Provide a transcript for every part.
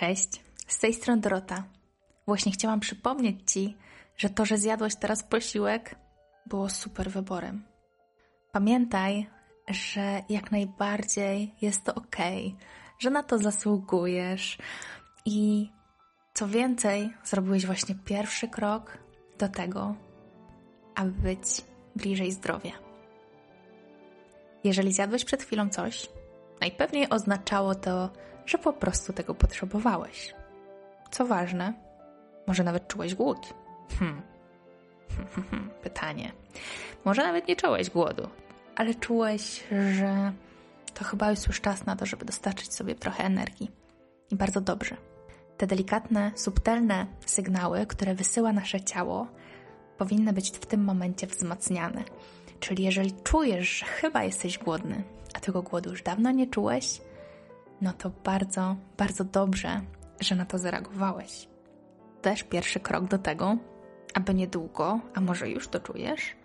Cześć, z tej strony Dorota. Właśnie chciałam przypomnieć Ci, że to, że zjadłeś teraz posiłek, było super wyborem. Pamiętaj, że jak najbardziej jest to ok, że na to zasługujesz i co więcej, zrobiłeś właśnie pierwszy krok do tego, aby być bliżej zdrowia. Jeżeli zjadłeś przed chwilą coś, najpewniej oznaczało to, że po prostu tego potrzebowałeś. Co ważne, może nawet czułeś głód. Hmm. Pytanie. Może nawet nie czułeś głodu, ale czułeś, że to chyba już już czas na to, żeby dostarczyć sobie trochę energii. I bardzo dobrze. Te delikatne, subtelne sygnały, które wysyła nasze ciało, powinny być w tym momencie wzmacniane. Czyli jeżeli czujesz, że chyba jesteś głodny, a tego głodu już dawno nie czułeś, no to bardzo, bardzo dobrze, że na to zareagowałeś. Też pierwszy krok do tego, aby niedługo, a może już to czujesz,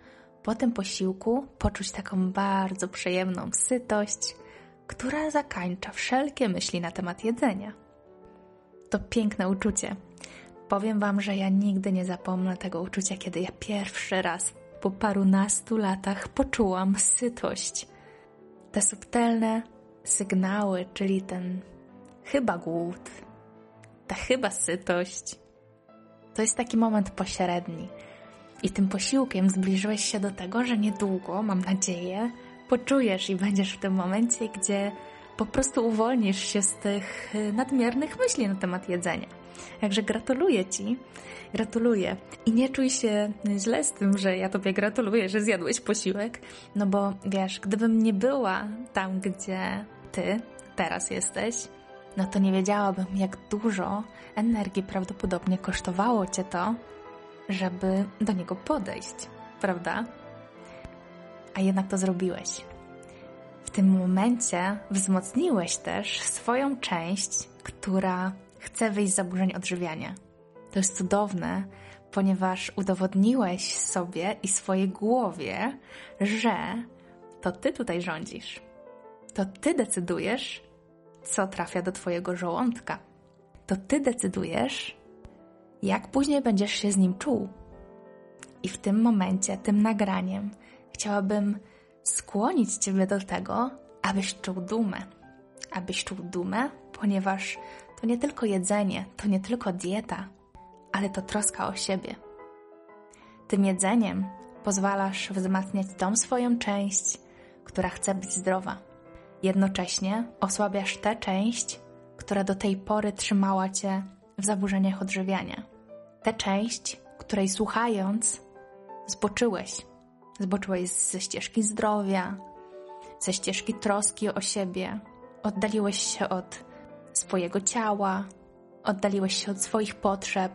po tym posiłku poczuć taką bardzo przyjemną sytość, która zakańcza wszelkie myśli na temat jedzenia. To piękne uczucie. Powiem Wam, że ja nigdy nie zapomnę tego uczucia, kiedy ja pierwszy raz po parunastu latach poczułam sytość. Te subtelne sygnały, czyli ten chyba głód, ta chyba sytość. To jest taki moment pośredni. I tym posiłkiem zbliżyłeś się do tego, że niedługo, mam nadzieję, poczujesz i będziesz w tym momencie, gdzie po prostu uwolnisz się z tych y, nadmiernych myśli na temat jedzenia. Także gratuluję Ci, gratuluję. I nie czuj się źle z tym, że ja Tobie gratuluję, że zjadłeś posiłek, no bo wiesz, gdybym nie była tam, gdzie Ty teraz jesteś, no to nie wiedziałabym, jak dużo energii prawdopodobnie kosztowało Cię to, żeby do niego podejść, prawda? A jednak to zrobiłeś. W tym momencie wzmocniłeś też swoją część, która chce wyjść z zaburzeń odżywiania. To jest cudowne, ponieważ udowodniłeś sobie i swojej głowie, że to ty tutaj rządzisz. To ty decydujesz, co trafia do twojego żołądka. To ty decydujesz, jak później będziesz się z nim czuł. I w tym momencie, tym nagraniem, chciałabym skłonić Ciebie do tego, abyś czuł dumę. Abyś czuł dumę, ponieważ to nie tylko jedzenie, to nie tylko dieta, ale to troska o siebie. Tym jedzeniem pozwalasz wzmacniać tą swoją część, która chce być zdrowa. Jednocześnie osłabiasz tę część, która do tej pory trzymała cię w zaburzeniach odżywiania. Tę część, której słuchając zboczyłeś. Zboczyłeś ze ścieżki zdrowia, ze ścieżki troski o siebie. Oddaliłeś się od swojego ciała, oddaliłeś się od swoich potrzeb,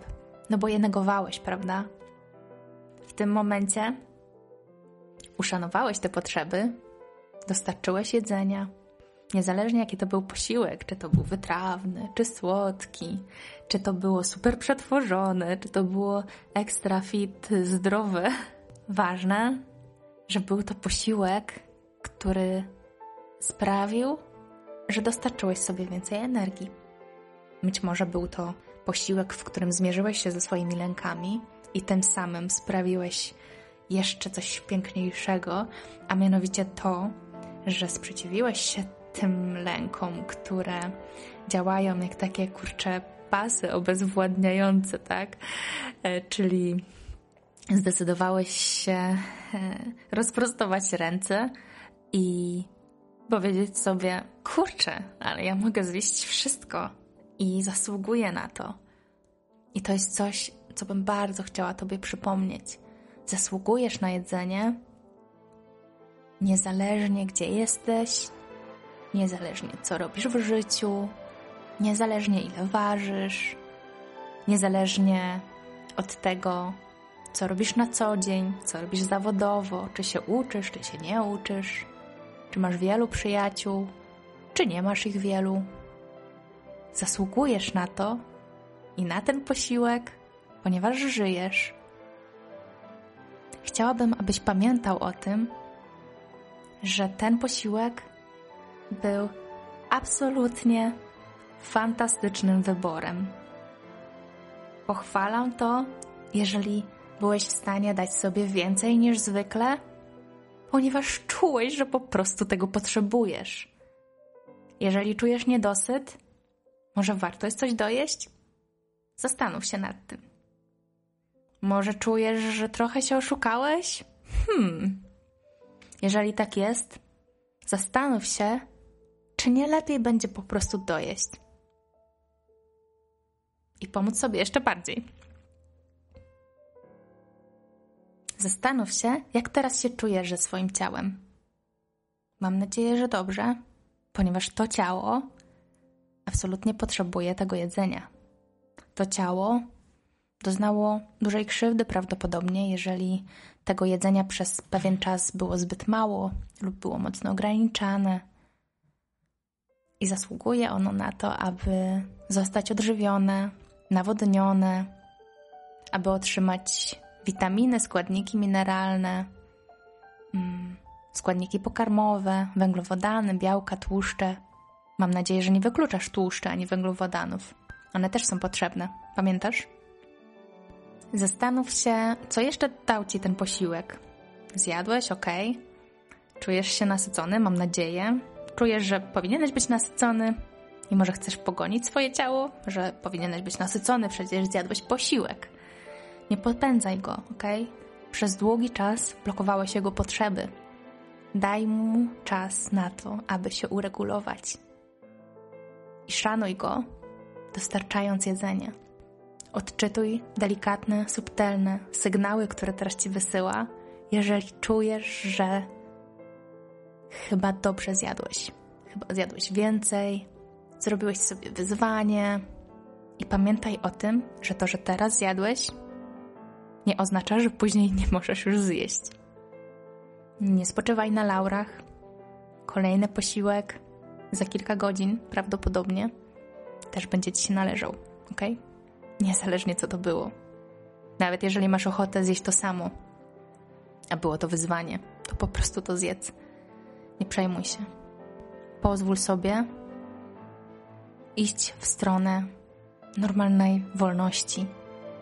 no bo je negowałeś, prawda? W tym momencie uszanowałeś te potrzeby, dostarczyłeś jedzenia, niezależnie jaki to był posiłek, czy to był wytrawny, czy słodki, czy to było super przetworzone, czy to było extra fit, zdrowe. Ważne, że był to posiłek, który sprawił, że dostarczyłeś sobie więcej energii. Być może był to posiłek, w którym zmierzyłeś się ze swoimi lękami i tym samym sprawiłeś jeszcze coś piękniejszego, a mianowicie to, że sprzeciwiłeś się tym lękom, które działają jak takie kurcze pasy obezwładniające, tak? E, czyli zdecydowałeś się e, rozprostować ręce i powiedzieć sobie: Kurczę, ale ja mogę zjeść wszystko i zasługuję na to. I to jest coś, co bym bardzo chciała Tobie przypomnieć. Zasługujesz na jedzenie, niezależnie gdzie jesteś, niezależnie co robisz w życiu, niezależnie ile ważysz, niezależnie od tego, co robisz na co dzień, co robisz zawodowo, czy się uczysz, czy się nie uczysz, czy masz wielu przyjaciół, czy nie masz ich wielu. Zasługujesz na to i na ten posiłek, ponieważ żyjesz. Chciałabym, abyś pamiętał o tym, że ten posiłek był absolutnie fantastycznym wyborem. Pochwalam to, jeżeli byłeś w stanie dać sobie więcej niż zwykle, ponieważ czułeś, że po prostu tego potrzebujesz. Jeżeli czujesz niedosyt, może warto jest coś dojeść? Zastanów się nad tym. Może czujesz, że trochę się oszukałeś? Hmm. Jeżeli tak jest, zastanów się, czy nie lepiej będzie po prostu dojeść i pomóc sobie jeszcze bardziej. Zastanów się, jak teraz się czujesz ze swoim ciałem. Mam nadzieję, że dobrze, ponieważ to ciało absolutnie potrzebuje tego jedzenia. To ciało doznało dużej krzywdy prawdopodobnie, jeżeli tego jedzenia przez pewien czas było zbyt mało lub było mocno ograniczane. I zasługuje ono na to, aby zostać odżywione, nawodnione, aby otrzymać witaminy, składniki mineralne, mm, składniki pokarmowe, węglowodany, białka, tłuszcze. Mam nadzieję, że nie wykluczasz tłuszczy ani węglowodanów. One też są potrzebne. Pamiętasz? Zastanów się, co jeszcze dał ci ten posiłek. Zjadłeś, ok. Czujesz się nasycony, mam nadzieję. Czujesz, że powinieneś być nasycony i może chcesz pogonić swoje ciało, że powinieneś być nasycony, przecież zjadłeś posiłek. Nie podpędzaj go, ok? Przez długi czas blokowałeś jego potrzeby. Daj mu czas na to, aby się uregulować. I szanuj go, dostarczając jedzenie. Odczytuj delikatne, subtelne sygnały, które teraz ci wysyła, jeżeli czujesz, że chyba dobrze zjadłeś. Chyba zjadłeś więcej, zrobiłeś sobie wyzwanie. I pamiętaj o tym, że to, że teraz zjadłeś, nie oznacza, że później nie możesz już zjeść. Nie spoczywaj na laurach. Kolejny posiłek za kilka godzin prawdopodobnie też będzie ci się należał, ok? Niezależnie co to było. Nawet jeżeli masz ochotę zjeść to samo, a było to wyzwanie, to po prostu to zjedz. Nie przejmuj się. Pozwól sobie iść w stronę normalnej wolności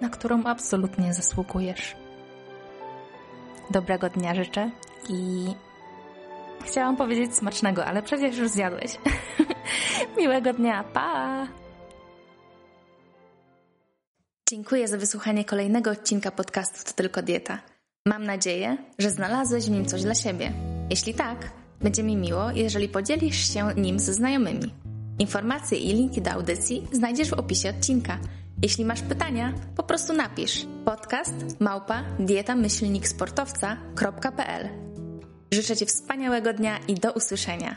na którą absolutnie zasługujesz. Dobrego dnia życzę i chciałam powiedzieć smacznego, ale przecież już zjadłeś. Miłego dnia, pa! Dziękuję za wysłuchanie kolejnego odcinka podcastu To Tylko Dieta. Mam nadzieję, że znalazłeś w nim coś dla siebie. Jeśli tak, będzie mi miło, jeżeli podzielisz się nim ze znajomymi. Informacje i linki do audycji znajdziesz w opisie odcinka – jeśli masz pytania, po prostu napisz podcast małpa dietamyślniksportowca.pl Życzę Ci wspaniałego dnia i do usłyszenia.